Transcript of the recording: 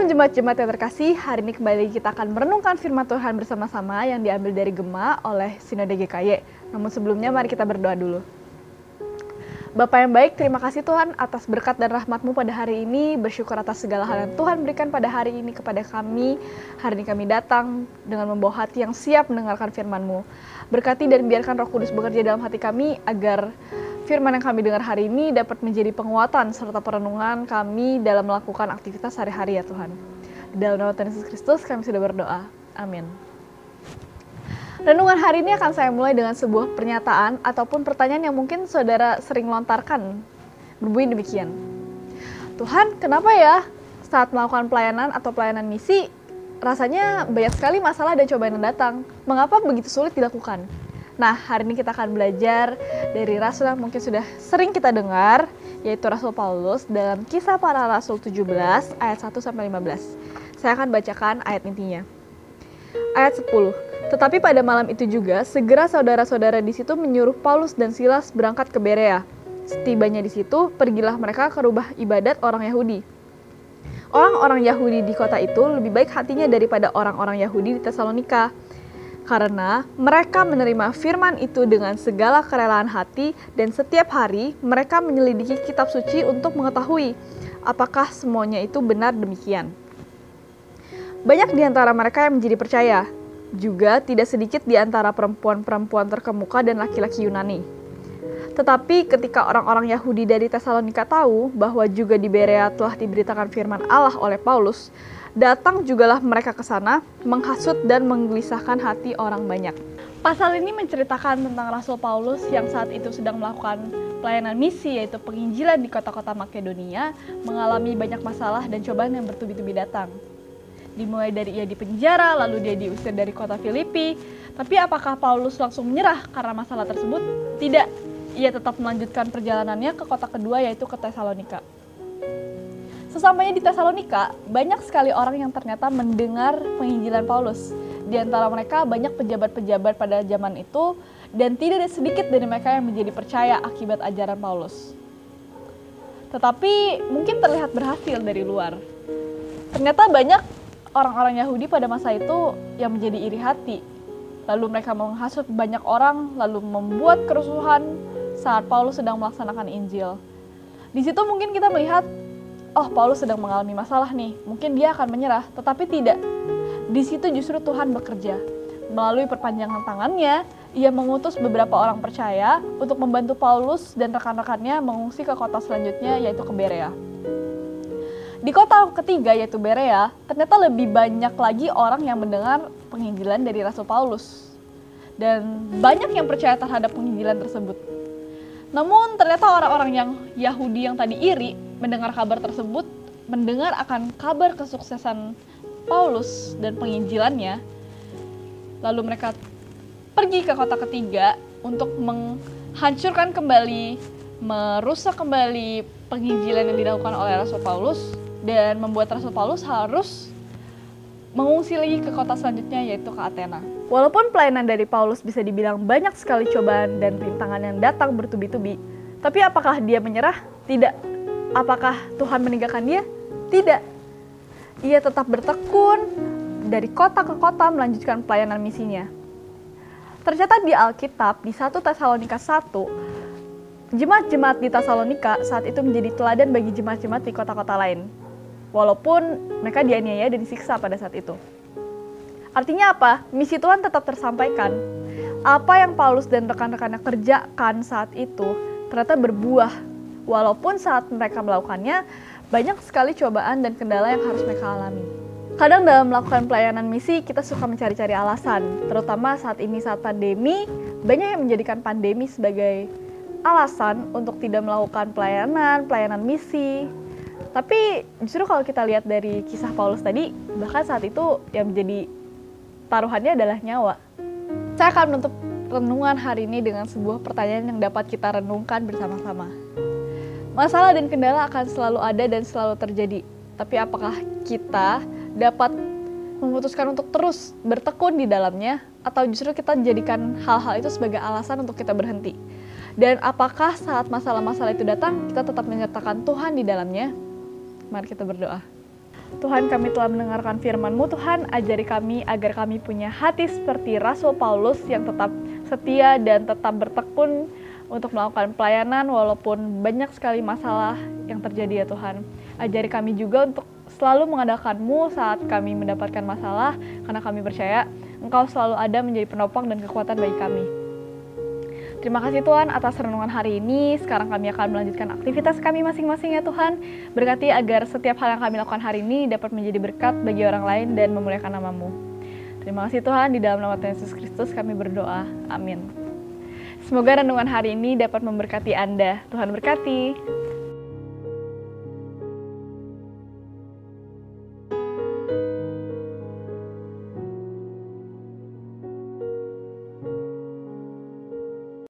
Shalom jemaat-jemaat yang terkasih, hari ini kembali kita akan merenungkan firman Tuhan bersama-sama yang diambil dari Gema oleh Sinode GKY. Namun sebelumnya mari kita berdoa dulu. Bapak yang baik, terima kasih Tuhan atas berkat dan rahmat-Mu pada hari ini. Bersyukur atas segala hal yang Tuhan berikan pada hari ini kepada kami. Hari ini kami datang dengan membawa hati yang siap mendengarkan firman-Mu. Berkati dan biarkan roh kudus bekerja dalam hati kami agar firman yang kami dengar hari ini dapat menjadi penguatan serta perenungan kami dalam melakukan aktivitas sehari-hari ya Tuhan. Dalam nama Tuhan Yesus Kristus kami sudah berdoa. Amin. Renungan hari ini akan saya mulai dengan sebuah pernyataan ataupun pertanyaan yang mungkin saudara sering lontarkan. Berbunyi demikian. Tuhan, kenapa ya saat melakukan pelayanan atau pelayanan misi, rasanya banyak sekali masalah dan cobaan yang datang. Mengapa begitu sulit dilakukan? Nah, hari ini kita akan belajar dari rasul yang mungkin sudah sering kita dengar, yaitu Rasul Paulus dalam kisah para rasul 17 ayat 1 sampai 15. Saya akan bacakan ayat intinya. Ayat 10. Tetapi pada malam itu juga, segera saudara-saudara di situ menyuruh Paulus dan Silas berangkat ke Berea. Setibanya di situ, pergilah mereka ke rumah ibadat orang Yahudi. Orang-orang Yahudi di kota itu lebih baik hatinya daripada orang-orang Yahudi di Tesalonika. Karena mereka menerima firman itu dengan segala kerelaan hati dan setiap hari mereka menyelidiki kitab suci untuk mengetahui apakah semuanya itu benar demikian. Banyak di antara mereka yang menjadi percaya, juga tidak sedikit di antara perempuan-perempuan terkemuka dan laki-laki Yunani. Tetapi ketika orang-orang Yahudi dari Tesalonika tahu bahwa juga di Berea telah diberitakan firman Allah oleh Paulus, datang jugalah mereka ke sana, menghasut dan menggelisahkan hati orang banyak. Pasal ini menceritakan tentang Rasul Paulus yang saat itu sedang melakukan pelayanan misi yaitu penginjilan di kota-kota Makedonia, mengalami banyak masalah dan cobaan yang bertubi-tubi datang dimulai dari ia di penjara, lalu dia diusir dari kota Filipi. Tapi apakah Paulus langsung menyerah karena masalah tersebut? Tidak. Ia tetap melanjutkan perjalanannya ke kota kedua yaitu ke Tesalonika. Sesampainya di Tesalonika, banyak sekali orang yang ternyata mendengar penginjilan Paulus. Di antara mereka banyak pejabat-pejabat pada zaman itu dan tidak sedikit dari mereka yang menjadi percaya akibat ajaran Paulus. Tetapi mungkin terlihat berhasil dari luar. Ternyata banyak orang-orang Yahudi pada masa itu yang menjadi iri hati. Lalu mereka menghasut banyak orang, lalu membuat kerusuhan saat Paulus sedang melaksanakan Injil. Di situ mungkin kita melihat, oh Paulus sedang mengalami masalah nih, mungkin dia akan menyerah, tetapi tidak. Di situ justru Tuhan bekerja. Melalui perpanjangan tangannya, ia mengutus beberapa orang percaya untuk membantu Paulus dan rekan-rekannya mengungsi ke kota selanjutnya yaitu ke Berea. Di kota ketiga yaitu Berea, ternyata lebih banyak lagi orang yang mendengar penginjilan dari Rasul Paulus. Dan banyak yang percaya terhadap penginjilan tersebut. Namun ternyata orang-orang yang Yahudi yang tadi iri mendengar kabar tersebut, mendengar akan kabar kesuksesan Paulus dan penginjilannya, lalu mereka pergi ke kota ketiga untuk menghancurkan kembali, merusak kembali penginjilan yang dilakukan oleh Rasul Paulus dan membuat Rasul Paulus harus mengungsi lagi ke kota selanjutnya yaitu ke Athena. Walaupun pelayanan dari Paulus bisa dibilang banyak sekali cobaan dan rintangan yang datang bertubi-tubi, tapi apakah dia menyerah? Tidak. Apakah Tuhan meninggalkan dia? Tidak. Ia tetap bertekun dari kota ke kota melanjutkan pelayanan misinya. Tercatat di Alkitab di 1 Tesalonika 1, jemaat-jemaat di Tesalonika saat itu menjadi teladan bagi jemaat-jemaat di kota-kota lain walaupun mereka dianiaya dan disiksa pada saat itu. Artinya apa? Misi Tuhan tetap tersampaikan. Apa yang Paulus dan rekan-rekannya kerjakan saat itu ternyata berbuah. Walaupun saat mereka melakukannya, banyak sekali cobaan dan kendala yang harus mereka alami. Kadang dalam melakukan pelayanan misi, kita suka mencari-cari alasan. Terutama saat ini saat pandemi, banyak yang menjadikan pandemi sebagai alasan untuk tidak melakukan pelayanan, pelayanan misi, tapi justru kalau kita lihat dari kisah Paulus tadi, bahkan saat itu yang menjadi taruhannya adalah nyawa. Saya akan menutup renungan hari ini dengan sebuah pertanyaan yang dapat kita renungkan bersama-sama. Masalah dan kendala akan selalu ada dan selalu terjadi. Tapi apakah kita dapat memutuskan untuk terus bertekun di dalamnya atau justru kita jadikan hal-hal itu sebagai alasan untuk kita berhenti? Dan apakah saat masalah-masalah itu datang, kita tetap menyertakan Tuhan di dalamnya Mari kita berdoa. Tuhan kami telah mendengarkan firman-Mu Tuhan, ajari kami agar kami punya hati seperti Rasul Paulus yang tetap setia dan tetap bertekun untuk melakukan pelayanan walaupun banyak sekali masalah yang terjadi ya Tuhan. Ajari kami juga untuk selalu mengadakanmu saat kami mendapatkan masalah karena kami percaya Engkau selalu ada menjadi penopang dan kekuatan bagi kami. Terima kasih Tuhan atas renungan hari ini. Sekarang kami akan melanjutkan aktivitas kami masing-masing ya Tuhan. Berkati agar setiap hal yang kami lakukan hari ini dapat menjadi berkat bagi orang lain dan memuliakan namamu. Terima kasih Tuhan, di dalam nama Tuhan Yesus Kristus kami berdoa. Amin. Semoga renungan hari ini dapat memberkati Anda. Tuhan berkati.